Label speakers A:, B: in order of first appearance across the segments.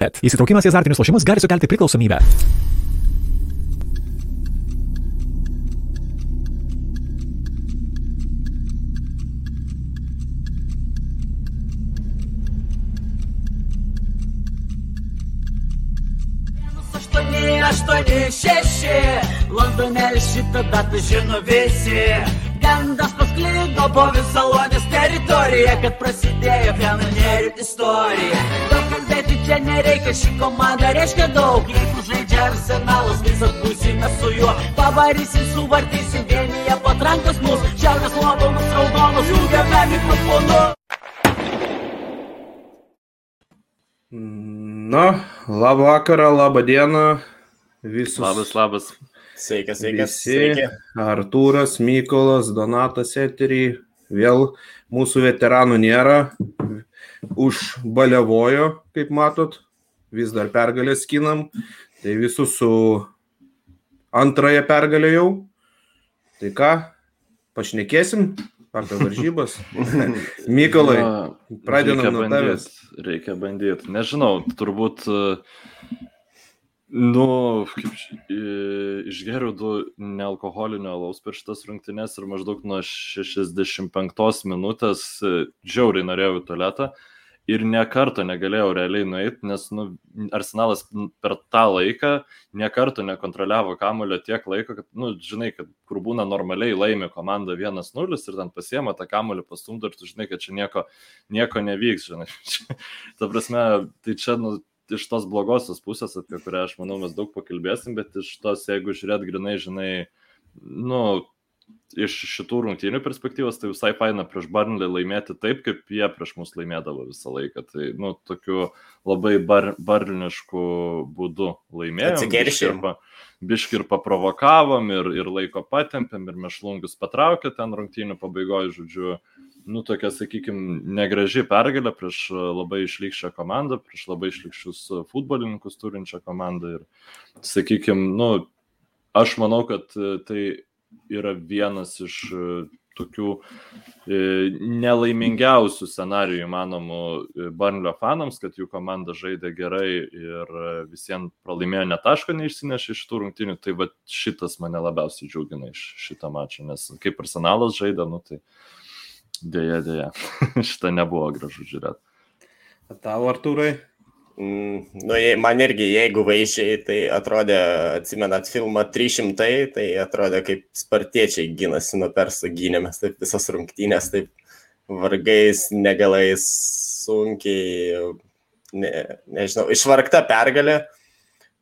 A: Bet įsitraukimas į azartinius lošimus gali sukelti priklausomybę.
B: aštuoni, šeši. Londone šitą datą žino visi. Gandas pasklido po visą Lonės teritoriją, kad prasidėjo kanonierių istorija. Čia nereikia, ši komanda reiškia daug. Jeigu žaidžia arsenalas, visas būsime su juo. Pavarysim, suvartysim, vienyje patrankos mūsų. Šiaurės lobonus, raudonus, jungiame mikrofonu.
C: Na, labą vakarą, labą dieną. Visus.
D: Labas, labas.
E: Sveikas, sveikas.
C: Visi.
E: Sveiki.
C: Artūras, Mykolas, Donatas Eterį. Vėl mūsų veteranų nėra. Užbalevojo, kaip matot. Vis dar pergalę skinam. Tai visus su antrąją pergalę jau. Tai ką, pašnekėsim apie varžybas. Mykolai, pradedam
D: reikia
C: nuo tavęs.
D: Reikia bandyti. Nežinau, turbūt, e, nu, kaip e, išgeriu du nealkoholinio alaus per šitas rungtynes ir maždaug nuo 65 minutės e, žiauriai norėjau į tualetą ir ne kartą negalėjau realiai nueiti, nes, nu, arsenalas per tą laiką ne kartą nekontroliavo kamulio tiek laiko, kad, nu, žinai, kad kur būna normaliai laimi komanda 1-0 ir ten pasiema tą kamulį pastumdą ir tu žinai, kad čia nieko, nieko nevyks, žinai. Ta prasme, tai čia, nu, iš tos blogosios pusės, apie kurią aš manau mes daug pakalbėsim, bet iš tos, jeigu žiūrėt grinai, žinai, nu, iš šitų rungtynių perspektyvos, tai visai faina prieš Barnley laimėti taip, kaip jie prieš mus laimėdavo visą laiką. Tai, nu, tokiu labai bar, barnišku būdu laimėjome.
E: Atsikeršijom.
D: Biški ir paprovokavom, ir, ir laiko patempėm, ir mešlungus patraukė ten rungtynių pabaigoje, žodžiu, nu, tokia, sakykime, negraži pergalė prieš labai išlikščią komandą, prieš labai išlikščius futbolininkus turinčią komandą. Ir, sakykime, nu, aš manau, kad e, tai yra vienas iš e, tokių e, nelaimingiausių scenarijų įmanomų e, Barnlio fanams, kad jų komanda žaidė gerai ir visiems pralaimėjo netaško neišsinešė iš tų rungtynių. Tai va šitas mane labiausiai džiugina iš šito mačo, nes kaip arsenalas žaidė, nu tai dėja, dėja, šitą nebuvo gražu žiūrėti.
C: Tau, Artūrai.
E: Mm, nu, man irgi, jeigu vaizdžiai, tai atrodė, atsimenat filmą 300, tai atrodė kaip spartiečiai gynasi nuo persų gynėmės, taip visas rungtynės, taip vargais, negalais, sunkiai, ne, nežinau, išvargta pergalė.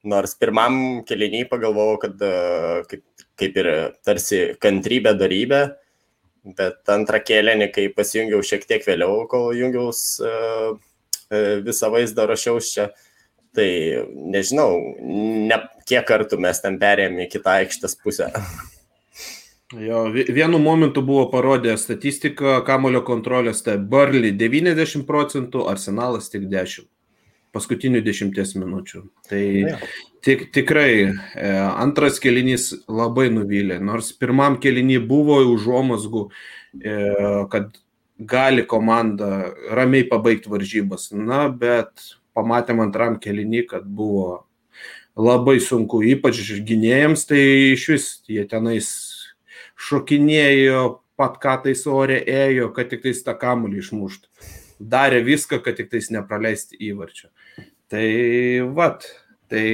E: Nors pirmam keliniai pagalvojau, kad e, kaip, kaip ir tarsi kantrybė darybė, bet antrą kėlinį, kai pasijungiau šiek tiek vėliau, kol jungiaus uh, visą vaizdą rašiaus čia, tai nežinau, ne, kiek kartų mes ten perėjome į kitą aikštės pusę.
C: Jo, vi- vienu momentu buvo parodę statistiką kamulio kontrolės, tai Barley 90 procentų, Arsenalas tik 10. Paskutinių 10 minučių. Tai tik, tikrai e, antras kelinys labai nuvylė, nors pirmam kelinį buvo užuomasgų, e, kad gali komanda ramiai pabaigti varžybas. Na, bet pamatėm antram kelinį, kad buvo labai sunku, ypač gynėjams, tai iš vis jie tenais šokinėjo, pat ką tais ore ėjo, kad tik tais tą kamulį išmuštų. Darė viską, kad tik tais nepraleisti įvarčio. Tai vat, tai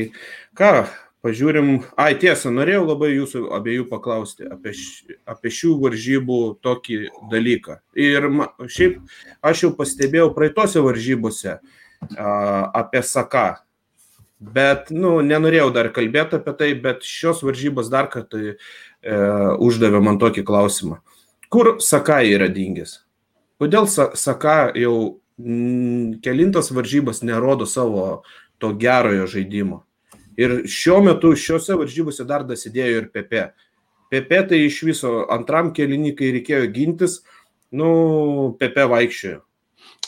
C: ką, pažiūrim, ai tiesa, norėjau labai jūsų abiejų paklausti apie, š, apie šių varžybų tokį dalyką. Ir šiaip aš jau pastebėjau praeitose varžybose a, apie Saką. Bet, nu, nenorėjau dar kalbėti apie tai, bet šios varžybos dar kartą e, uždavė man tokį klausimą. Kur Saka yra dingęs? Kodėl Sa- Saka jau mm, kelintas varžybas nerodo savo to gerojo žaidimo? Ir šiuo metu šiuose varžybose dar dasidėjo ir PP. PP tai iš viso antram kelinį, kai reikėjo gintis, nu, PP vaikščiojo.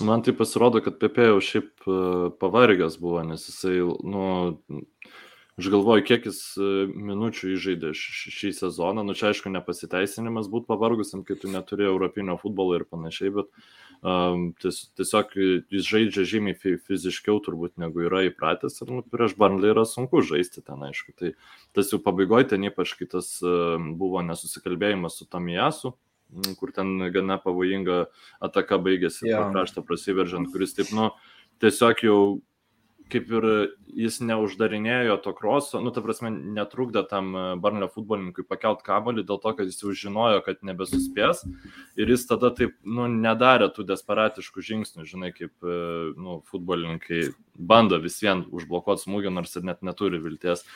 D: Man tai pasirodo, kad Pepe jau šiaip e, pavargęs buvo, nes jisai, nu, Aš galvoju, kiek jis e, minučių įžaidė šį sezoną. Nu, čia aišku, nepasiteisinimas būtų pavargusiam, kai tu neturi europinio futbolo ir panašiai, bet um, ties, tiesiog jis žaidžia žymiai fi, fiziškiau turbūt negu yra įpratęs ir nu, prieš Barnley yra sunku žaisti ten, aišku. Tai tas jau pabaigoje ten ypač kitas um, buvo nesusikalbėjimas su Tomijasu, m, kur ten gana pavojinga ataka baigėsi, yeah. kraštą prasiveržiant, kuris taip, nu, tiesiog jau kaip ir jis neuždarinėjo to kroso, nu, ta prasme, netrukdė tam e, Barnlio futbolininkui pakelt kabolį dėl to, kad jis jau žinojo, kad nebesuspės ir jis tada taip, nu, nedarė tų desperatiškų žingsnių, žinai, kaip, e, nu, futbolininkai bando vis vien užblokuoti smūgį, nors ir net neturi vilties.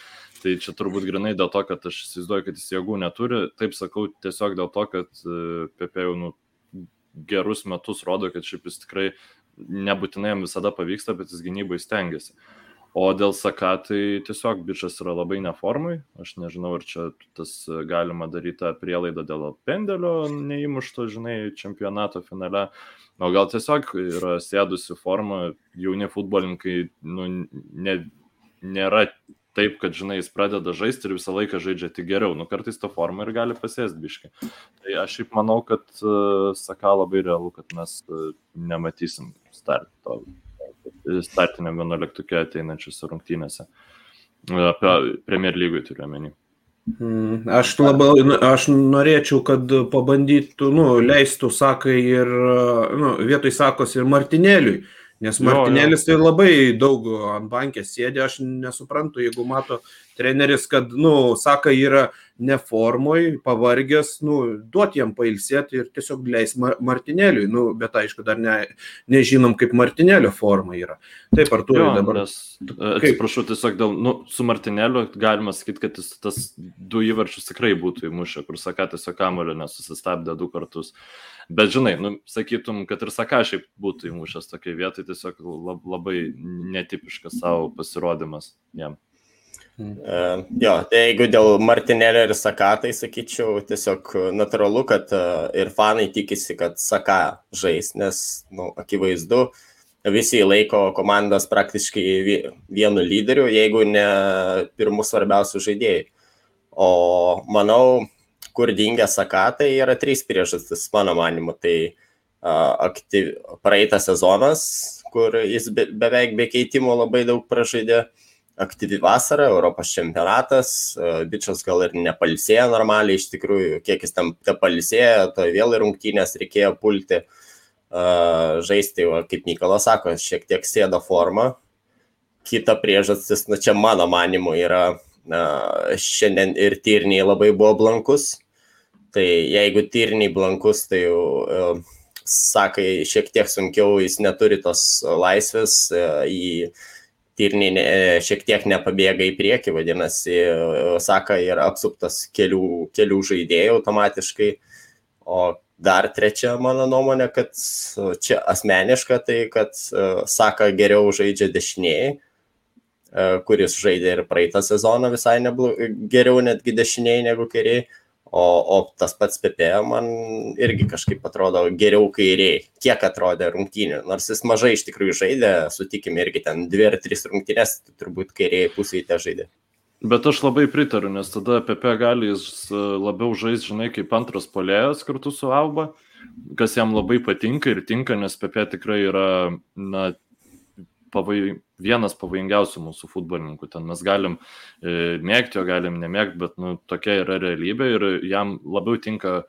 D: Tai čia turbūt grinai dėl to, kad aš įsivaizduoju, kad jis jėgų neturi, taip sakau tiesiog dėl to, kad e, Pepe jau, nu, gerus metus rodo, kad šiaip jis tikrai nebūtinai jam visada pavyksta, bet jis gynybai stengiasi. O dėl Saka, tai tiesiog bičias yra labai neformai. Aš nežinau, ar čia tas e, galima daryti prielaidą dėl pendelio neįmušto, žinai, čempionato finale. O gal tiesiog yra sėdusi forma, jauni futbolininkai nu, ne, nėra taip, kad, žinai, jis pradeda žaisti ir visą laiką žaidžia tik geriau. Nu, kartais ta forma ir gali pasėsti biški. Tai aš šiaip manau, kad uh, Saka labai realu, kad mes uh, nematysim starto, startinio 11 ateinančiose rungtynėse. Uh, Apie Premier lygui turiu omeny.
C: Mm, Aš labai, nu, aš norėčiau, kad pabandytų, nu, leistų Sakai ir, nu, vietoj Sakos ir Martinėliui, nes
D: Jo, jo.
C: Martinėlis tai labai daug ant bankės sėdė, aš nesuprantu, jeigu mato treneris, kad, nu, Saka yra neformoj, pavargęs, nu, duoti jam pailsėti ir tiesiog leis Mar- Martinėliui, nu, bet aišku, dar ne, nežinom, kaip Martinėlio forma yra. Taip, ar turi dabar.
D: Nes, e, atsiprašau, tiesiog dėl, nu, su Martinėliu galima sakyti, kad jis tas du įvarčius tikrai būtų įmušę, kur Saka tiesiog kamulio nesusistabdė du kartus. Bet žinai, nu, sakytum, kad ir Saka šiaip būtų įmušęs tokiai vietai, tiesiog lab, labai netipiškas savo pasirodymas jam.
E: Uh, jo, tai jeigu dėl Martinėlio ir Saka, tai sakyčiau tiesiog natūralu, kad uh, ir fanai tikisi, kad Saka žais, nes, na, nu, akivaizdu, visi laiko komandas praktiškai vie- vienu lyderiu, jeigu ne pirmų svarbiausių žaidėjų. O manau, kur dingia Saka, tai yra trys priežastis, mano manimu. Tai uh, aktyv... praeitas sezonas, kur jis be, beveik be keitimo labai daug pražaidė aktyvi vasara, Europos čempionatas, e, bičias gal ir nepalsėjo normaliai, iš tikrųjų, kiek jis tam te palsėjo, to vėl rungtynės reikėjo pulti, e, žaisti, kaip Nikolas sako, šiek tiek sėdo forma. Kita priežastis, na čia mano manimu, yra na, šiandien ir tyrniai labai buvo blankus. Tai jeigu tyrniai blankus, tai jau e, sakai, šiek tiek sunkiau, jis neturi tos laisvės, e, į tyrniai ne- šiek tiek nepabėga į priekį, vadinasi, Saka yra apsuptas kelių, kelių žaidėjų automatiškai. O dar trečia mano nuomonė, kad čia asmeniška, tai kad Saka geriau žaidžia dešiniai, kuris žaidė ir praeitą sezoną visai neblo, geriau netgi dešiniai negu kairiai. O, o tas pats Pepe man irgi kažkaip atrodo geriau kairiai, kiek atrodė rungtynė. Nors jis mažai iš tikrųjų žaidė, sutikime, irgi ten dvi ar tris rungtynės, turbūt kairiai pusėje te žaidė.
D: Bet aš labai pritariu, nes tada Pepe gali jis e, labiau žaisti, žinai, kaip antras polėjas kartu su Alba, kas jam labai patinka ir tinka, nes Pepe tikrai yra, na, pavai, vienas pavojingiausių mūsų futbolininkų. Ten mes galim e, mėgti, jo galim nemėgti, bet nu, tokia yra realybė ir jam labiau tinka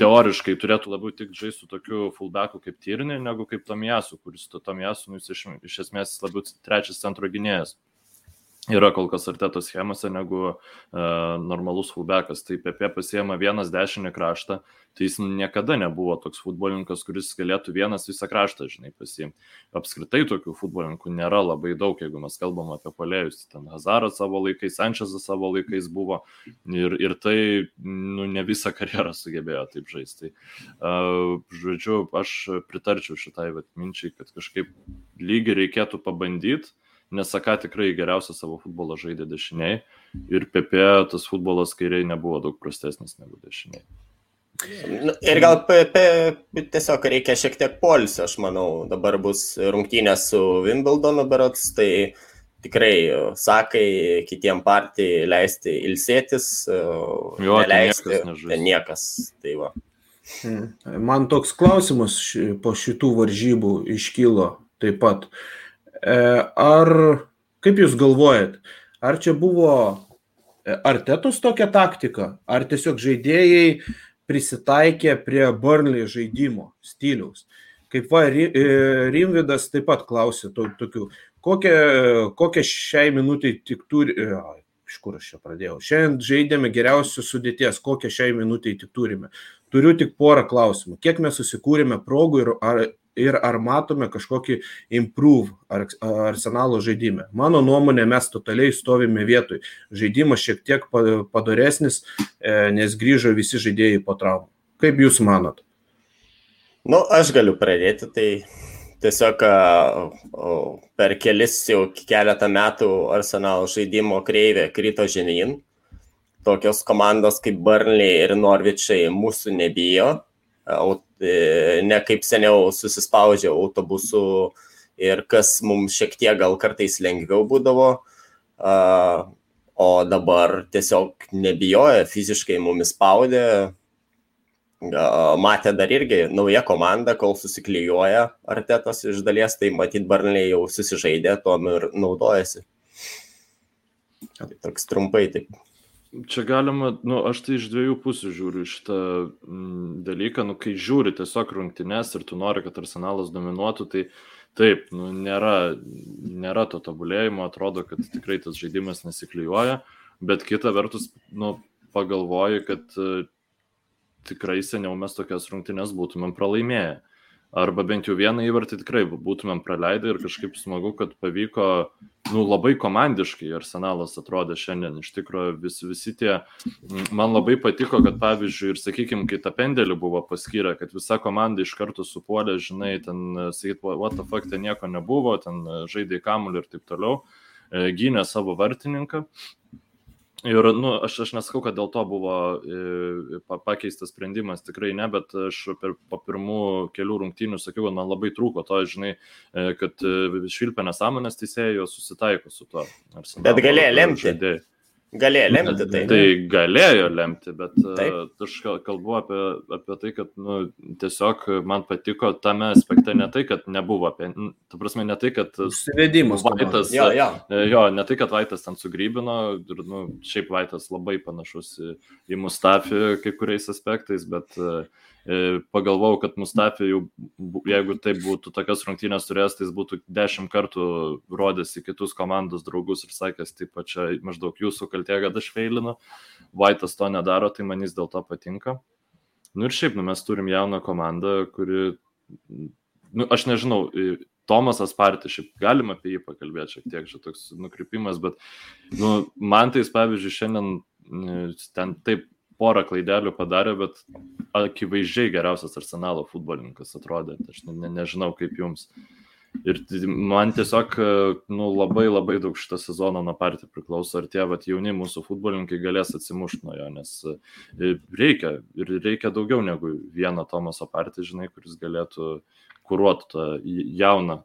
D: teoriškai turėtų labiau tik žaisti su tokiu fullbacku kaip Tyrinė, negu kaip Tomijasu, kuris to Tomijasu nu, iš, iš esmės labiau trečias centro gynėjas yra kol kas arteto schemose negu uh, normalus fullbackas. Tai Pepe pasiema vienas dešinį kraštą, tai jis niekada nebuvo toks futbolininkas, kuris galėtų vienas visą kraštą, žinai, pasiimti. Apskritai tokių futbolininkų nėra labai daug, jeigu mes kalbam apie polėjus. Ten Hazaras savo laikais, Sančezas savo laikais buvo ir, ir tai, nu, ne visą karjerą sugebėjo taip žaisti. Tai, uh, žodžiu, aš pritarčiau šitai minčiai, kad kažkaip lygiai reikėtų pabandyti nes Saka tikrai geriausią savo futbolą žaidė dešiniai ir Pepe tas futbolas kairiai nebuvo daug prastesnis negu dešiniai.
E: Ir gal pe, pe, tiesiog reikia šiek tiek polisio, aš manau. Dabar bus rungtynės su Wimbledonu berots, tai tikrai sakai kitiem partijai leisti ilsėtis,
D: Jo, ten
E: neleisti
D: niekas
E: ten niekas. Tai va.
C: Mm. Man toks klausimas po šitų varžybų iškylo taip pat. E, Ar, kaip Jūs galvojat, ar čia buvo e, Artetos tokia taktika, ar tiesiog žaidėjai prisitaikė prie Burnley žaidimo stiliaus? Kaip va, e, Rimvidas taip pat klausė to, tokių, kokią, kokią šiai minutiai tik turi, iš kur aš čia pradėjau, šiandien žaidėme geriausios sudėties, kokią šiai minutiai tik turime. Turiu tik porą klausimų. Kiek mes susikūrėme progų ir ar, ir ar matome kažkokį improve ar, arsenalo žaidime? Mano nuomonė, mes totaliai stovime vietoj. Žaidimas šiek tiek pa- padoresnis, e, nes grįžo visi žaidėjai po traumų. Kaip Jūs manot?
E: Nu, aš galiu pradėti, tai tiesiog o, per kelis jau keletą metų Arsenal žaidimo kreivė krito žemyn. Tokios komandos kaip Burnley ir Norvičiai mūsų nebijo, e, ne kaip seniau susispaudžia autobusu ir kas mums šiek tiek gal kartais lengviau būdavo. O dabar tiesiog nebijoja, fiziškai mumis spaudė, Matė dar irgi nauja komanda, kol susiklyjuoja Artetas iš dalies, tai matyt, Barnley jau susižaidė, tuom ir naudojasi. Toks trumpai taip.
D: Čia galima, nu, aš tai iš dviejų pusių žiūriu šitą mm, dalyką, nu, kai žiūri tiesiog rungtynes ir tu nori, kad arsenalas dominuotų, tai taip, nu, nėra, nėra to tobulėjimo, atrodo, kad tikrai tas žaidimas nesiklyjuoja, bet kita vertus, nu, pagalvoji, kad e, tikrai seniau mes tokias rungtynes būtumėm pralaimėję. Arba bent jau vieną įvartį tikrai būtumėm praleidę ir kažkaip smagu, kad pavyko, nu, labai komandiškai arsenalas atrodė šiandien. Iš tikrųjų, vis, visi tie, man labai patiko, kad pavyzdžiui, ir sakykime, kai tą pendelį buvo paskyrę, kad visa komanda iš karto supuolė, žinai, ten, e, sakyt, what the fuck, ten nieko nebuvo, ten e, žaidė kamuolį ir taip toliau, e, gynė savo vartininką. Ir, nu, aš, aš nesakau, kad dėl to buvo e, pa- pakeistas sprendimas, tikrai ne, bet aš per, po pirmų kelių rungtynių sakiau, kad man labai trūko to, žinai, e, kad e, švilpia nesąmonės teisėjai, susitaiko su tuo. Arsenalo
E: Bet galėjo lemti.
D: žaidėjai.
E: Galėjo lemti tai.
D: Tai galėjo lemti, bet e,
E: Taip.
D: aš kal- kalbu apie, apie tai, kad nu, tiesiog man patiko tame aspekte ne tai, kad nebuvo apie, ta prasme, ne tai, kad
C: Suvedimas.
D: Vaitas,
E: Jo, jo.
D: E, Jo, ne tai, kad Vaitas ten sugrybino, ir, nu, šiaip Vaitas labai panašus į, į Mustafį kai kuriais aspektais, bet e, pagalvojau, kad Mustafį jau, jeigu tai būtų tokias rungtynės turėjęs, tai jis būtų dešimt kartų rodęs į kitus komandos draugus ir sakęs, taip pat čia maždaug jūsų kaltė, kad aš feilinu. Vaitas to nedaro, tai man jis dėl to patinka. Nu ir šiaip, nu, mes turim jauną komandą, kuri, nu, aš nežinau, Tomasas Partį, šiaip galima apie jį pakalbėti šiek tiek, čia toks nukrypimas, bet nu, man tai jis, pavyzdžiui, šiandien ten taip porą klaidelių padarė, bet akivaizdžiai geriausias arsenalo futbolininkas atrodė, aš ne, ne, nežinau kaip jums. Ir man tiesiog nu, labai labai daug šitą sezoną nuo partijų priklauso, ar tie vat, jauni mūsų futbolininkai galės atsimušti nuo jo, nes e, reikia, ir reikia daugiau negu vieną Tomaso partiją, žinai, kuris galėtų kuruoti tą jauną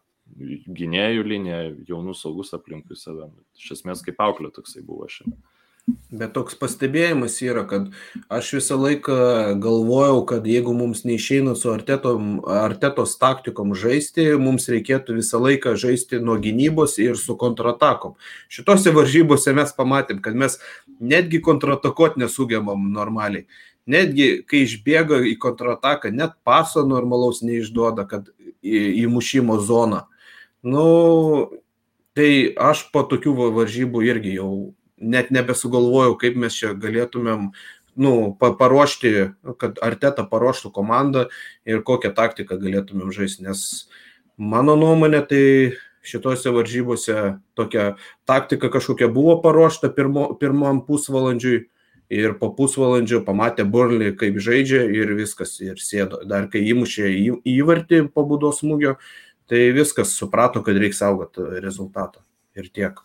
D: gynėjų liniją, jaunus saugus aplinkui save. Iš esmės kaip auklė toksai buvo šiandien.
C: Bet toks pastebėjimas yra, kad aš visą laiką galvojau, kad jeigu mums neišeina su artetom, artetos taktikom žaisti, mums reikėtų visą laiką žaisti nuo gynybos ir su kontratakom. Šitose varžybose mes pamatėm, kad mes netgi kontratakuoti nesugebam normaliai. Netgi kai išbėga į kontrataką, net paso normalaus neišduoda, kad į, į mušimo zoną. Nu, tai aš po tokių va- varžybų irgi jau net nebesugalvojau, kaip mes čia galėtumėm nu, pa paruošti, kad Arteta paruoštų komandą ir kokią taktiką galėtumėm žaisti. Nes mano nuomonė, tai šitose varžybose tokia taktika kažkokia buvo paruošta pirmo, pirmam pusvalandžiui ir po pusvalandžio pamatė Burlį, kaip žaidžia ir viskas ir sėdo. Dar kai įmušė į- įvartį po būdos smūgio, tai viskas suprato, kad reikia saugoti rezultatą. Ir tiek.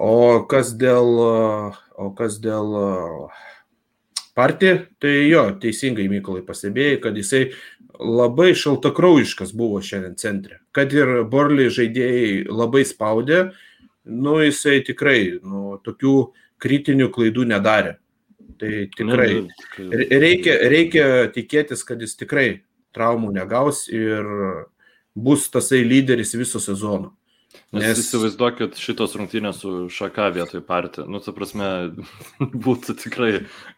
C: O kas dėl, o kas dėl partijų, tai jo, teisingai Mykolai pastebėjai, kad jisai labai šaltakraujiškas buvo šiandien centre. Kad ir Borlį žaidėjai labai spaudė, nu jisai tikrai nu, tokių kritinių klaidų nedarė. Tai tikrai
D: Nu,
C: re- reikia, reikia tikėtis, kad jis tikrai traumų negaus ir bus tasai lyderis viso sezono.
D: Nes,
C: Nes-
D: įsivaizduokit šitos rungtynės su šaka vietoj partija. Nu, ta prasme, būtų tikrai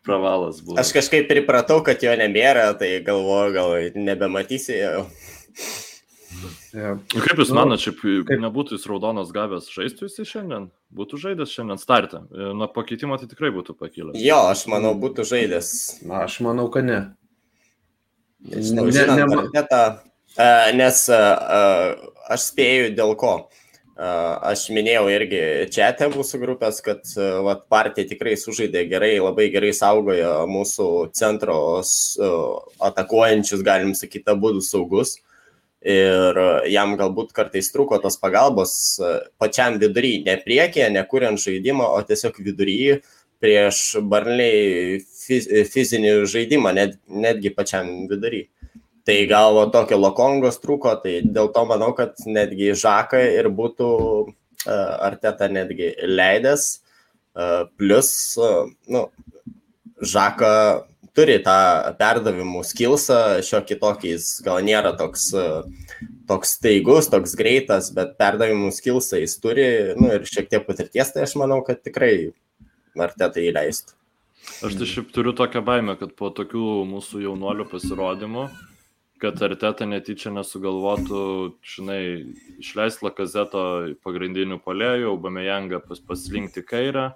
D: pravalas. Būtų.
E: Aš kažkaip pripratau, kad jo nebėra, tai galvoju, gal nebematysi jo.
C: Ja.
D: Nu, Kaip Jūs
C: Nu,
D: manote, šiaip
C: kaip-
D: nebūtų jis raudonas gavęs žaisti jisai šiandien? Būtų žaidęs šiandien startą. E, Nuo pakeitimo tai tikrai būtų pakilęs.
E: Jo, aš manau, būtų žaidęs.
C: Na, aš manau, kad ne.
E: Nežinau,
C: Ne-
E: žinant
C: nema-
E: Artetą, e, nes e, e, aš spėju dėl ko. E, Aš minėjau irgi čia te mūsų grupės, kad vat, partija tikrai sužaidė gerai, labai gerai saugojo mūsų centro atakuojančius, galim sakyti, abu saugus. Ir jam galbūt kartais trūko tos pagalbos pačiam vidury, ne priekėje, nekuriant žaidimą, o tiesiog vidury prieš barliai fizinį žaidimą, net, netgi pačiam vidury. Tai gal va tokio lokongos trūko, tai dėl to manau, kad netgi Žaką ir būtų uh, Arteta netgi leidęs. Uh, plus, uh, nu, Žaką turi tą perdavimų skilsą, šio kitokiais, gal nėra toks, uh, toks staigus, toks greitas, bet perdavimų skilsą jis turi, nu ir šiek tiek patirties, tai aš manau, kad tikrai Arteta įleistų.
D: Aš tai šiaip turiu tokią baimę, kad po tokių mūsų jaunuolių pasirodymų, kad Arteta netyčia nesugalvotų, žinai, išleisti Lakazeto pagrindinių polėjų, Bamejangą pas, paslinkti kairę,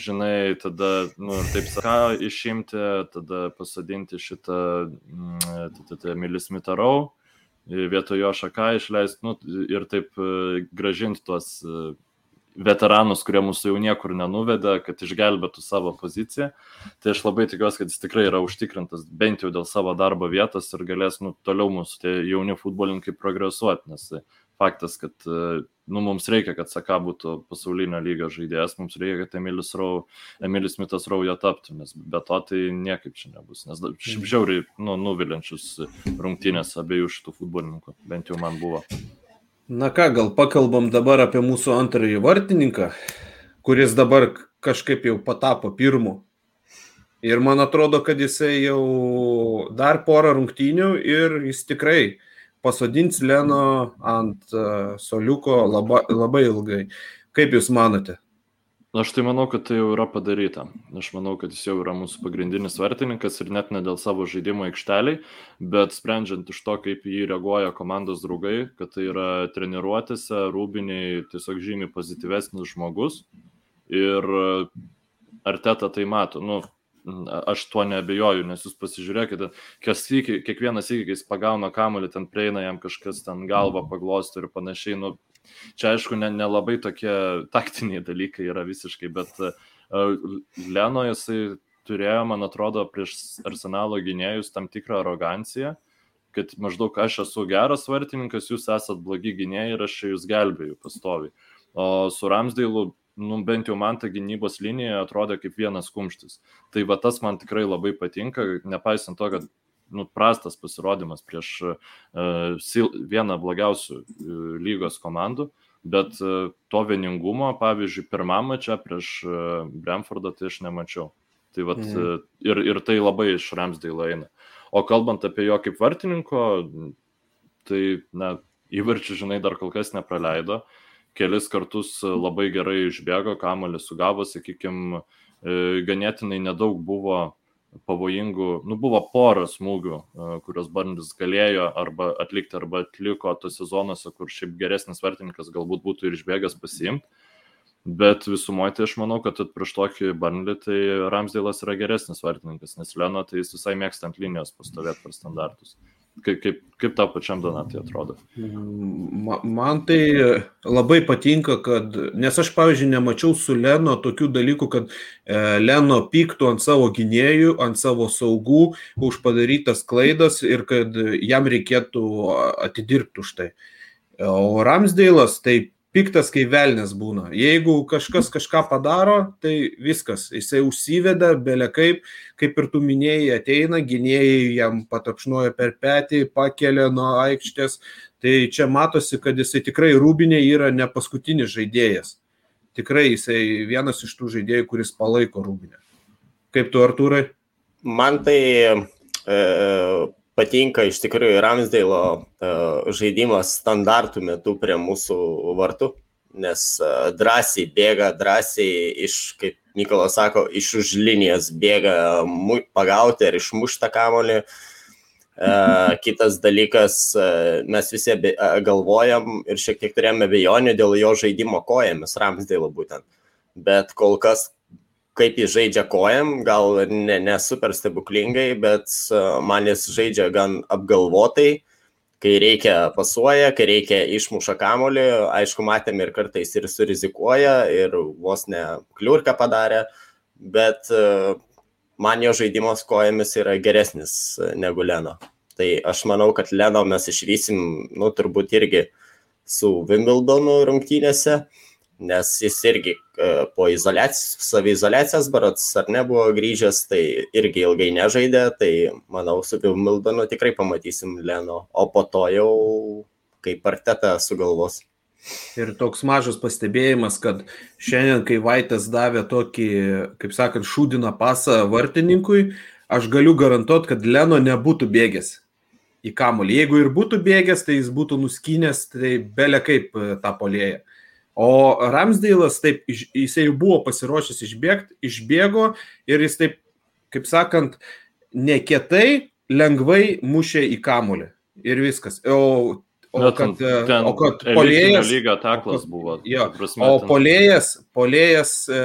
D: žinai, tada, nu, ir taip saką išimti, tada pasadinti šitą mm, Emilis Mitarau, vietoj jo šaką išleisti, nu, ir taip e, gražinti tuos e, veteranus, kurie mūsų jau niekur nenuvedė, kad išgelbėtų savo poziciją. Tai aš labai tikiuosi, kad jis tikrai yra užtikrintas bent jau dėl savo darbo vietos ir galės nu, toliau mūsų tie jauni futbolininkai progresuoti, nes faktas, kad e, nu, mums reikia, kad Saka būtų pasaulinio lygio žaidėjas, mums reikia, kad Emilis, Rau, Emilis Mitas Raujo taptų, nes be to tai niekaip čia nebus, nes šiaip žiauriai nu, nuvilinčius rungtynės abiejų šitų futbolininkų, bent jau man buvo.
C: Na ką, gal pakalbam dabar apie mūsų antrąjį vartininką, kuris dabar kažkaip jau patapo pirmu. Ir man atrodo, kad jisai jau dar porą rungtynių ir jis tikrai pasodins Leno ant uh, soliuko labai, labai ilgai. Kaip Jūs manote?
D: Aš tai manau, kad tai jau yra padaryta. Aš manau, kad jis jau yra mūsų pagrindinis vartininkas ir net ne dėl savo žaidimo aikšteliai, bet sprendžiant iš to, kaip jį reaguoja komandos draugai, kad tai yra treniruotėse, rūbiniai tiesiog žymiai pozityvesnis žmogus. Ir Arteta tai mato. Nu, aš tuo nebejoju, nes jūs pasižiūrėkite, kiekvienas įkis pagauna kamuolį, ten prieina jam kažkas ten galvą paglosti ir panašiai. Nu, čia aišku, nelabai ne tokie taktiniai dalykai yra visiškai, bet uh, Leno jisai turėjo, man atrodo, prieš arsenalo gynėjus tam tikrą aroganciją, kad maždaug aš esu geras vartininkas, jūs esat blogi gynėjai ir aš jūs gelbėjau pastovi. O su Ramsdailu nu, bent jau man ta gynybos linija atrodė kaip vienas kumštis. Tai va tas man tikrai labai patinka, nepaisant to, kad nu, prastas pasirodymas prieš uh, vieną blogiausių uh, lygos komandų, bet uh, to vieningumo, pavyzdžiui, pirmame čia prieš uh, Bremfordą tai aš nemačiau. Tai vat,
C: Mhm.
D: ir, ir tai labai iš Ramsdale eina. O kalbant apie jo kaip vartininko, tai, na, įvarčių, žinai, dar kol kas nepraleido. Kelis kartus labai gerai išbėgo, kamalį sugavo, sakykime, ganėtinai nedaug buvo pavojingų, nu, buvo pora smūgių, e, kurios Barnis galėjo arba atlikti, arba atliko tose zonose, kur šiaip geresnis vartininkas galbūt būtų ir išbėgęs pasiimti. Bet visumoje tai aš manau, kad prieš tokį Barnlį tai Ramsdėlas yra geresnis vartininkas, nes Leno tai jis visai mėgsta ant linijos pastovėti per standartus. Kaip, kaip, kaip tau pačiam Donatai atrodo?
C: Ma- Man tai labai patinka, kad, nes aš, pavyzdžiui, nemačiau su Leno tokių dalykų, kad e, Leno pyktų ant savo gynėjų, ant savo saugų už padarytas klaidas ir kad jam reikėtų atidirbti už tai. O Ramsdėlas tai piktas, kai velnės būna. Jeigu kažkas kažką padaro, tai viskas, jisai užsiveda, belė kaip, kaip ir tu minėjai, ateina, gynėjai jam patapšnuoja per petį, pakelia nuo aikštės. Tai čia matosi, kad jisai tikrai rūbinė yra ne paskutinis žaidėjas. Tikrai jisai vienas iš tų žaidėjų, kuris palaiko rūbinę. Kaip tu, Artūrai?
E: Man tai e, patinka iš tikrųjų Ramsdėlo e, žaidimas standartų metu prie mūsų vartų, nes e, drąsiai bėga, drąsiai iš, kaip Mykolas sako, iš už linijos bėga pagauti ar išmuštą kamolį. E, kitas dalykas, mes visi galvojam ir šiek tiek turėjome abejonių dėl jo žaidimo kojomis, Ramsdėlo būtent. Bet kol kas kaip jis žaidžia kojam, gal ne, ne super stebuklingai, bet man jis žaidžia gan apgalvotai, kai reikia pasuoja, kai reikia išmuša kamolį, aišku, matėm ir kartais ir surizikuoja, ir vos ne kliurką padarė, bet man jo žaidimas kojomis yra geresnis negu Leno. Tai aš manau, kad Leno mes išvysim, nu, turbūt irgi su Wimbledonu rungtynėse. Uh, nes jis irgi e, po izolacijos, savizolacijos barats ar nebuvo grįžęs, tai irgi ilgai nežaidė, tai manau, su Vilmildonu tikrai pamatysim Leno, o po to jau kaip partetą sugalvos.
C: Ir toks mažas pastebėjimas, kad šiandien, kai Vaitas davė tokį, kaip sakant, šūdiną pasą vartininkui, aš galiu garantuoti, kad Leno nebūtų bėgęs į kamolį. Jeigu ir būtų bėgęs, tai jis būtų nuskynęs, tai belė kaip e, tą polėją. O Ramsdeilas taip, jisai jau buvo pasiruošęs išbėgti, išbėgo ir jis taip, kaip sakant, nekietai, lengvai mušė į kamulį. Ir viskas. O, o
D: Na,
C: kad,
D: ten, ten
C: o kad polėjas...
D: Lyga taklas buvo.
C: Jo,
D: prasme,
C: o polėjas, polėjas e,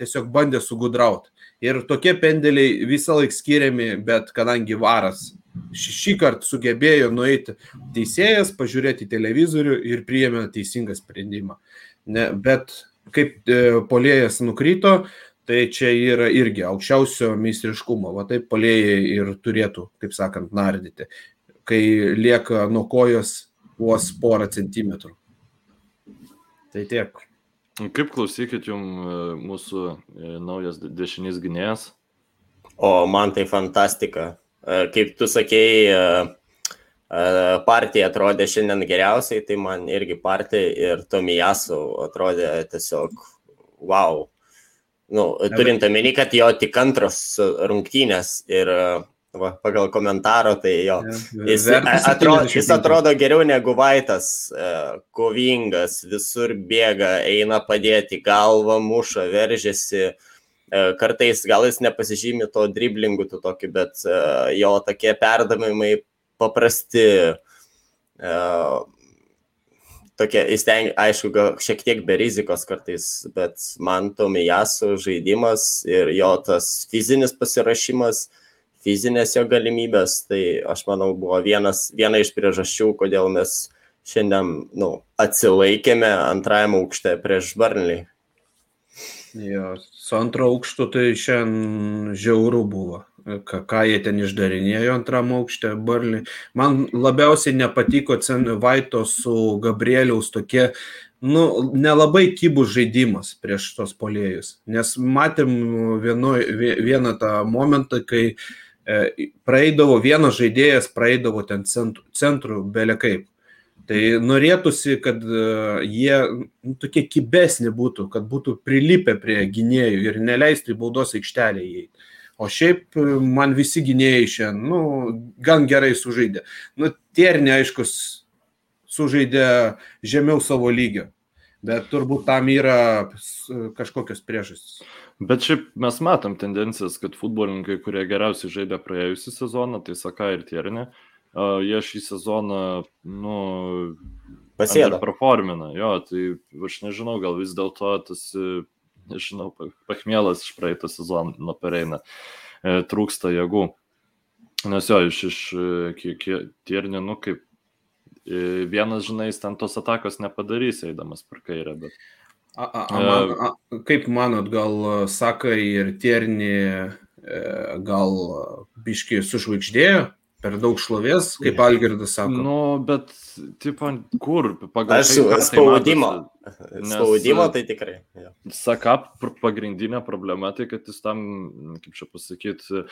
C: tiesiog bandė sugudrauti. Ir tokie pendeliai visą laiką skiriami, bet kadangi varas šį, kartą sugebėjo nueiti teisėjas, pažiūrėti televizorių ir priėmė teisingą sprendimą. Ne, bet kaip e, polėjas nukrito, tai čia yra irgi aukščiausio meistriškumo. Va taip polėjai ir turėtų, kaip sakant, nardyti, kai lieka nuo kojos vos porą centimetrų. Tai tiek.
D: Kaip klausykit jums mūsų e, naujas de- dešinys gynėjas?
E: O man tai fantastika. E, Kaip tu sakėjai, e, e, partija atrodė šiandien geriausiai, tai man irgi partija ir Tomijasu atrodė tiesiog wow. Nu, turint omeny, kad jo tik antros rungtynės ir va, pagal komentaro, tai jo. Jis, atrodo, jis
C: 75.
E: atrodo geriau negu Vaitas, kovingas, visur bėga, eina padėti, galvą muša, veržiasi. E, Kartais gal jis nepasižymi to driblingu, tu tokį, bet e, jo tokie perdavimai paprasti. e, Tokie, jis ten, aišku, gal šiek tiek be rizikos kartais, bet man Tomijasu žaidimas ir jo tas fizinis pasirašymas, fizinės jo galimybės, tai aš manau buvo vienas, viena iš priežasčių, kodėl mes šiandien nu, atsilaikėme antrajame aukšte prieš Barnley.
C: Jo, su antro aukštu tai šiandien žiauru buvo. Ką, ką jie ten išdarinėjo antram aukšte, Barlį. Man labiausiai nepatiko Vaito su Gabrieliaus tokie, nu, nelabai kybus žaidimas prieš tos polėjus. Nes matėm vieno, vie- vieną tą momentą, kai e, praeidavo vienas žaidėjas, praeidavo ten centrų, centrų belekaip. Tai norėtųsi, kad e, jie nu, tokie kibesni būtų, kad būtų prilipę prie gynėjų ir neleistų į baudos aikštelę įeiti. O šiaip e, man visi gynėjai šiandien, nu, gan gerai sužaidė. Nu, Tiernė, aiškus, sužaidė žemiau savo lygio, bet turbūt tam yra s- kažkokios priežastys.
D: Bet šiaip mes matom tendencijas, kad futbolininkai, kurie geriausiai žaidė praėjusią sezoną, tai Saka ir Tiernė, a, jie šį sezoną, nu,
E: Pasėdo.
D: performina. Jo, tai aš nežinau, gal vis dėlto tas, nežinau, pa- pachmielas iš praeito sezono pereina, e, trūksta jėgų. Nes jo, iš, iš Tiernė, nu kaip e, vienas, žinai, ten tos atakos nepadarys, eidamas per kairę, bet
C: A, a, a, man, a, kaip manot, gal Sakai ir Tiernė e, gal biški sužvaigždėjo? Per daug šlovės, kaip Algirdas sako.
D: Nu, bet, tipo, kur? Pagal
E: Aš
D: tai, tai
E: spaudimo.
D: e,
E: tai tikrai. Jo.
D: Sakap, pagrindinė problema tai, kad jis tam, kaip čia pasakyti,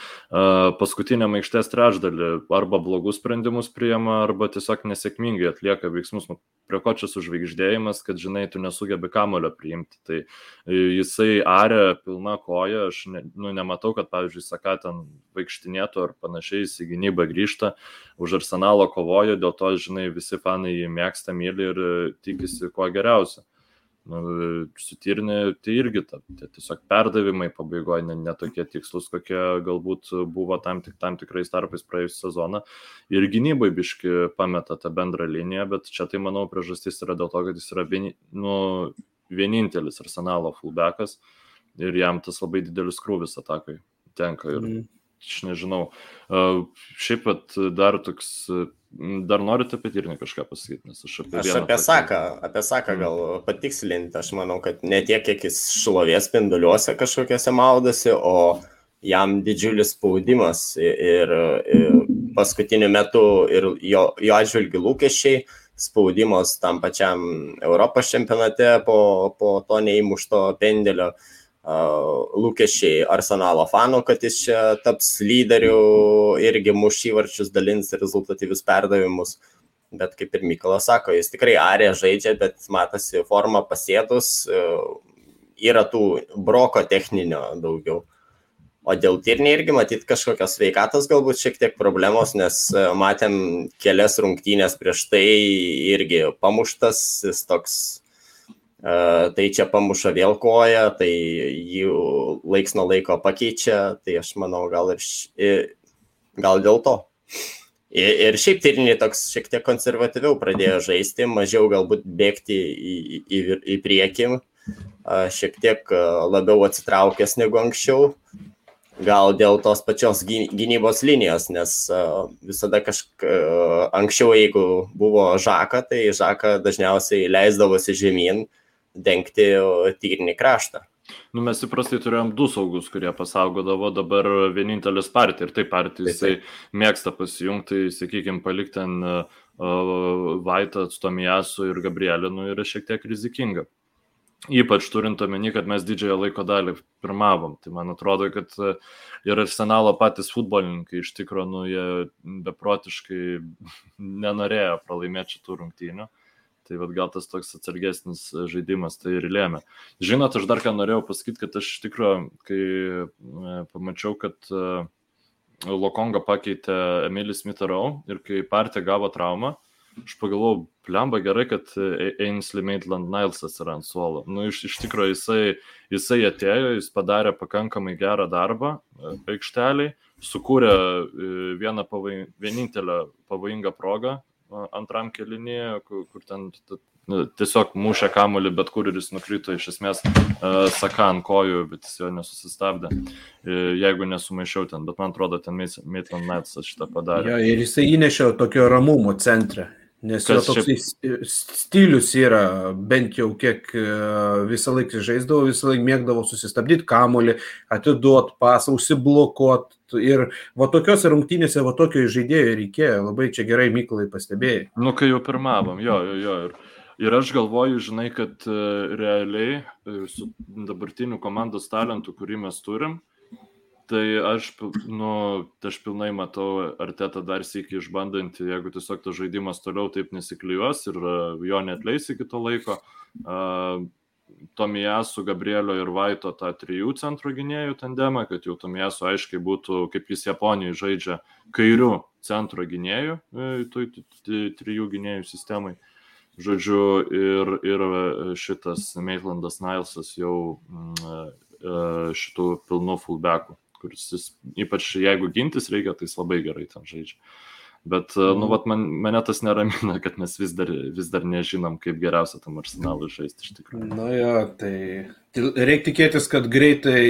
D: paskutiniam aikštės trečdalį arba blogus sprendimus priema, arba tiesiog nesėkmingai atlieka veiksmus. Nu, prie ko čia sužvaigždėjimas, kad, žinai, tu nesugebi kamulio priimti. Tai e, jisai arė pilna koja, aš ne, nu, nematau, kad, pavyzdžiui, Saka ten vaikštinėtų ar panašiai, jis į gynybą grįžta, už arsenalo kovoja, dėl to, žinai, visi fanai jį mėgsta, myli ir e, tikisi kuo geriausio. Nu, su Tirni tai irgi ta, tai tiesiog perdavimai pabaigoje ne, ne tokie tikslus, kokie galbūt buvo tam, tik, tam tikrais tarpais praėjusią sezoną. Ir gynybai biški pameta tą bendrą liniją, bet čia tai manau priežastis yra dėl to, kad jis yra vieni, nu, vienintelis arsenalo fullbackas ir jam tas labai didelis krūvis atakai tenka. Ir
C: Mm.
D: Aš nežinau. Uh, šiaip pat dar toks, uh, dar norite apie Tirnį kažką pasakyti, nes aš apie
E: Aš apie Saką, apie Saką gal patikslinti, aš manau, kad ne tiek, kiek jis šlovės spinduliuose kažkokiuose maudosi, o jam didžiulis spaudimas ir, ir paskutiniu metu ir jo, jo atžvilgių lūkesčiai, spaudimas tam pačiam Europos čempionate po, po to neįmušto pendelio, a, lūkesčiai Arsenalo fanų, kad jis čia taps lyderiu, irgi muš įvarčius, dalins rezultatyvius perdavimus. Bet kaip ir Mykolas sako, jis tikrai arė žaidžia, bet matosi forma pasėtus, e, yra tų broko techninio daugiau. O dėl Tirnį irgi matyt kažkokios sveikatos galbūt šiek tiek problemos, nes e, matėm kelias rungtynės prieš tai irgi pamuštas, jis toks, tai čia pamuša vėl koją, tai jį laiks nuo laiko pakeičia, tai aš manau gal ir š... i- gal dėl to. Ir, ir šiaip Tirnį toks šiek tiek konservatyviau pradėjo žaisti, mažiau galbūt bėgti į, į, į, priekį, a, šiek tiek a, labiau atsitraukęs negu anksčiau. Gal dėl tos pačios gy- gynybos linijos, nes visada kažkaip anksčiau, jeigu buvo žaka, tai žaka dažniausiai leisdavosi žemyn dengti tyrinį kraštą.
D: Nu, mes įprastai turėjom du saugus, kurie pasaugodavo, dabar vienintelis partija. Ir taip partija jisai mėgsta pasijungti, sakykime, palikti ten uh, Vaitą, Stomijasu ir Gabrielinu yra šiek tiek rizikinga. Ypač turint omeny, kad mes didžiąją laiko dalį pirmavom. Tai man atrodo, kad uh, ir arsenalo patys futbolininkai iš tikrųjų, nu, jie beprotiškai nenorėjo pralaimėti šitų rungtynių. Tai vad gal tas toks atsargesnis žaidimas tai ir lėmė. Žinot, aš dar ką norėjau pasakyti, kad aš iš tikrųjų, kai e, pamačiau, kad e, Lokonga pakeitė Emilis Mitarau ir kai partija gavo traumą, aš pagalvojau, plemba gerai, kad E- Ainsley Maitland Nilesas yra ant suolo. Nu, iš, iš tikrųjų, jisai, jisai atėjo, jis padarė pakankamai gerą darbą e, aikšteliai, sukūrė e, vieną pavoj, vienintelę pavojingą progą antram kelinėje, kur, kur ten nu, tiesiog mušė kamuolį, bet kur ir jis nukrito iš esmės uh, saka ant kojų, bet jis jo nesusistabdė, e, jeigu nesumaišiau ten, bet man atrodo, ten Maitland Nightsas šitą padarė.
C: Jo, ir jisai įnešė tokio ramumo centre. Nes jo toks
D: čia-
C: stilius yra, bent jau kiek e, visą laiką žaisdavo, visą laiką mėgdavo susistabdyti kamolį, atiduot pasą, užsiblokuot. Ir va tokiuose rungtynėse, va tokio žaidėjo reikėjo. Labai čia gerai Mykolai pastebėjai.
D: Nu, kai jau pirmavom, jo, jo, jo. Ir, ir aš galvoju, žinai, kad e, realiai e, su dabartiniu komandos talentu, kurį mes turim, tai aš, nu, aš pilnai matau Artetą dar sėki išbandantį, jeigu tiesiog tas žaidimas toliau taip nesiklijuos ir e, jo netleis iki to laiko. Uh, Tomijasu, Gabrielio ir Vaito tą trijų centro gynėjų tandemą, kad jau Tomijasu aiškiai būtų, kaip jis Japonijoje žaidžia, kairių centro gynėjų, e, toj t- t- trijų gynėjų sistemai. Žodžiu, ir, ir e, šitas Maitlandas Nilesas jau mm, šitų pilnų fullbackų, kuris jis, ypač jeigu gintis reikia, tai jis labai gerai ten žaidžia. Bet, e, nu, vat man, mane tas neramina, kad mes vis dar, vis dar nežinom, kaip geriausia tam arsenalui žaisti iš tikrųjų.
C: Na jo, tai reikia tikėtis, kad greitai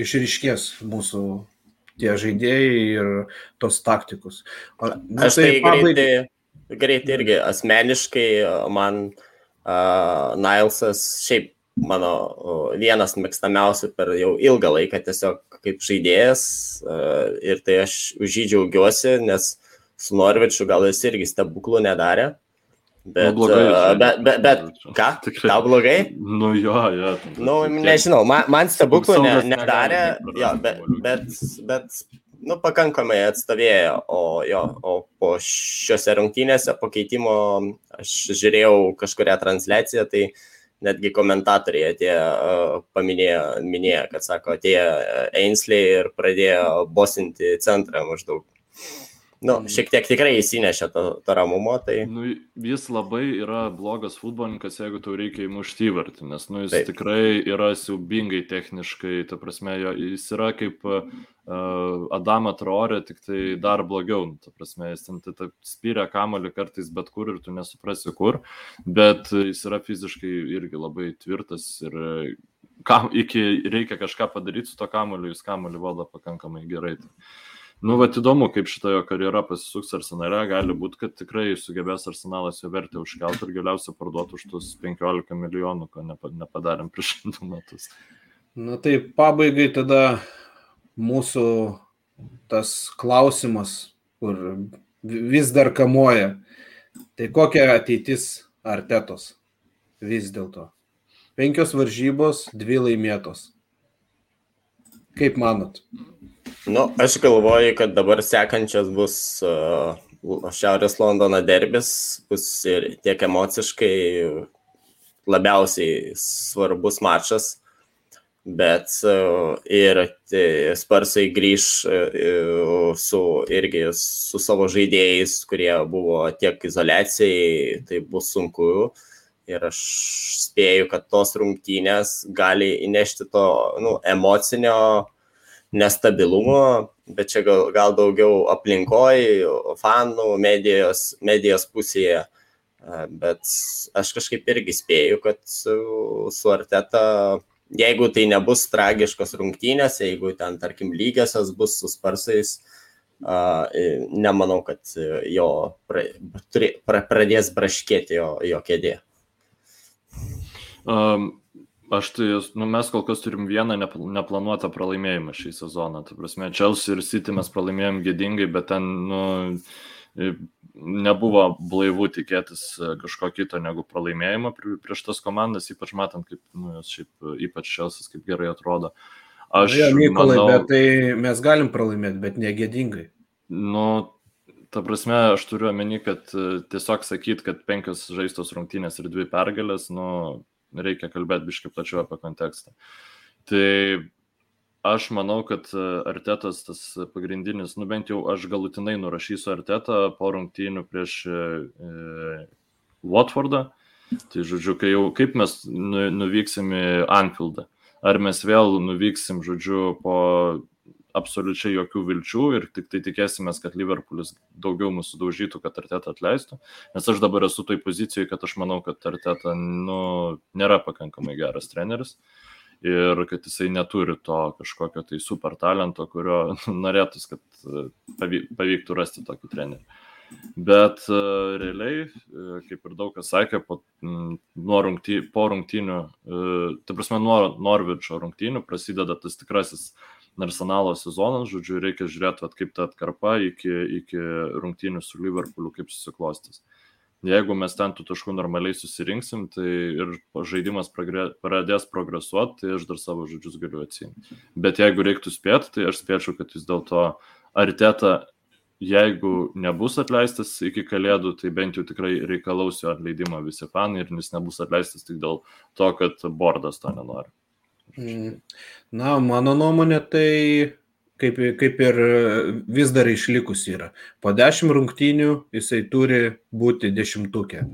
C: išriškės mūsų tie žaidėjai ir tos taktikus. O, na,
E: Aš tai
C: pabaigai-
E: greitai, greitai irgi asmeniškai man uh, Nilesas šiaip mano uh, vienas mėgstamiausių per jau ilgą laiką tiesiog kaip žaidėjas uh, ir tai aš už jį džiaugiuosi, nes su Norvičiu gal jis irgi stebuklų nedarė. Bet,
D: Nu, blogai,
E: e,
D: žinai.
E: bet, bet, bet ką?
D: Tikrai.
E: Tau blogai?
D: Nu jo, jo.
E: Nu, nežinau, man, man stebuklų ne, nedarė, jo, bet, bet, bet, nu, pakankamai atstovėjo, o, jo, o po šiuose rungtynėse po keitimo aš žiūrėjau kažkuria transliaciją, tai netgi komentatoriai atėjo, e, paminėjo, minėjo, kad sako, atėjo Ainsley ir pradėjo bosinti centrą maždaug. Nu, šiek tiek tikrai įsinešė to, to ramumo, tai
D: Nu, jis labai yra blogas futbolininkas, jeigu tau reikia įmušti įvartį, nes nu, jis
E: Taip.
D: Tikrai yra siaubingai techniškai, ta prasme, jo, jis yra kaip uh, Adama Traorė, tik tai dar blogiau, nu, ta prasme, jis ten tai, ta, spyrė kamolį kartais bet kur ir tu nesuprasi kur, bet jis yra fiziškai irgi labai tvirtas ir kam, iki reikia kažką padaryti su to kamoliu, jis kamolį valdo pakankamai gerai. Tai. Nu, va, įdomu, kaip šita jo karjera pasisuks arsenale. Gali būti, kad tikrai sugebės arsenalas jo vertę užkelti ir galiausiai parduoti už tuos 15 milijonų, ko nepa- nepadarėm prieš du metus.
C: Na tai pabaigai tada mūsų tas klausimas, kur vis dar kamuoja. Tai kokia ateitis artetos vis dėlto? Penkios varžybos, dvi laimėtos. Kaip manot?
E: Nu, aš galvoju, kad dabar sekančias bus uh, Šiaurės Londono derbis, bus ir tiek emociškai labiausiai svarbus mačas, bet uh, ir Sparsai grįž uh, su, irgi su savo žaidėjais, kurie buvo tiek izolacijai, tai bus sunku. Ir aš spėju, kad tos rungtynės gali įnešti to nu, emocinio nestabilumo, bet čia gal, gal daugiau aplinkoj, fanų, medijos, medijos pusėje. Bet aš kažkaip irgi spėju, kad su, su Arteta, jeigu tai nebus tragiškos rungtynės, jeigu ten, tarkim, lygiosios bus su Sparsais, i- nemanau, kad jo pra, pra, pradės braškėti jo, jo kėdė.
D: Um, aš tai, nu, mes kol kas turim vieną nepl- neplanuotą pralaimėjimą šį sezoną. Tai prasme, Chelsea ir City mes pralaimėjom gėdingai, bet ten, nu, nebuvo blaivų tikėtis e, kažko kito negu pralaimėjimo pri- prieš tas komandas, ypač matant, kaip, nu, jos šiaip, ypač Chelsea, kaip gerai atrodo. Aš
C: ja, Mykolai,
D: manau,
C: bet tai mes galim pralaimėti, bet negėdingai.
D: Nu, ta prasme, aš turiu omeny, kad e, tiesiog sakyt, kad penkios žaistos rungtynės ir dvi pergalės, nu, reikia kalbėti biškai plačiau apie kontekstą. Tai aš manau, kad e, Artetas tas pagrindinis, nu bent jau aš galutinai nurašysiu Artetą po rungtynių prieš e, e, Watfordą. Tai žodžiu, kai jau, kaip mes nu, nuvyksim į Anfieldą. Ar mes vėl nuvyksim, žodžiu, po absoliučiai jokių vilčių ir tik tai tikėsimės, kad Liverpoolis daugiau mūsų daužytų, kad Arteta atleistų. Nes aš dabar esu toj pozicijoje, kad aš manau, kad Arteta nu, nėra pakankamai geras treneris ir kad jisai neturi to kažkokio tai super talento, kurio norėtųs, kad e, pavy- pavyktų rasti tokį trenerį. Bet uh, realiai, uh, kaip ir daug kas sakė, po, rungty, po rungtynių, uh, tai prasme, nuo Norvičio rungtynių prasideda tas tikrasis arsenalo sezonas, žodžiu, reikia žiūrėti, vat, kaip ta atkarpa iki, iki rungtynių su Liverpooliu, kaip susiklostys. Jeigu mes ten tų taškų normaliai susirinksim, tai ir žaidimas progre, pradės progresuoti, tai aš dar savo žodžius galiu atsimti. Bet jeigu reiktų spėti, tai aš spėčiau, kad vis dėlto Arteta, jeigu nebus atleistas iki kalėdų, tai bent jau tikrai reikalaus jo atleidimo visi fanai ir jis nebus atleistas tik dėl to, kad bordas to nenori.
C: Mm. Na, mano nuomonė, tai kaip, kaip ir vis dar išlikus yra. Po dešimt rungtynių jisai turi būti dešimtukė.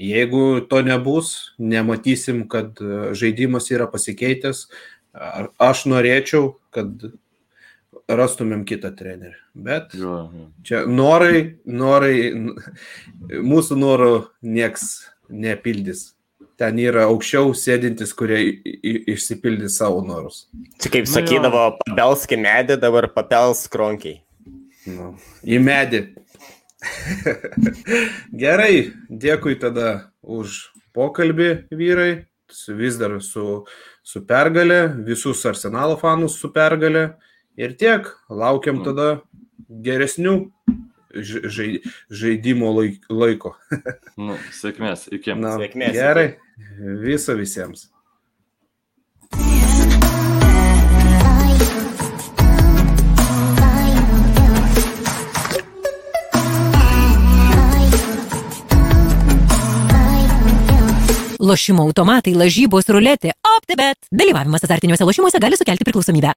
C: Jeigu to nebus, nematysim, kad e, žaidimas yra pasikeitęs, aš norėčiau, kad rastumėm kitą trenerį. Bet
D: Jo, jo.
C: čia norai, norai, mūsų norų nieks nepildys. Ten yra aukščiau sėdintis, kurie išsipildys savo norus.
E: Čia kaip
D: Nu
E: sakydavo, papelsk į medį, dabar papelsk kronkiai.
C: Nu, į medį. Gerai, dėkui tada už pokalbį, vyrai. Vis dar su, su pergalė, visus arsenalo fanus su pergalė. Ir tiek, laukiam
D: Nu.
C: tada geresnių žai- žaidimo laik- laiko.
D: Nu, sėkmės, iki.
C: Na,
E: Sėkmės,
C: Gerai, viso visiems.
F: Lošimo automatai, lažybos, ruletė, OptiBet. Dalyvavimas azartiniuose lošimuose gali sukelti priklausomybę.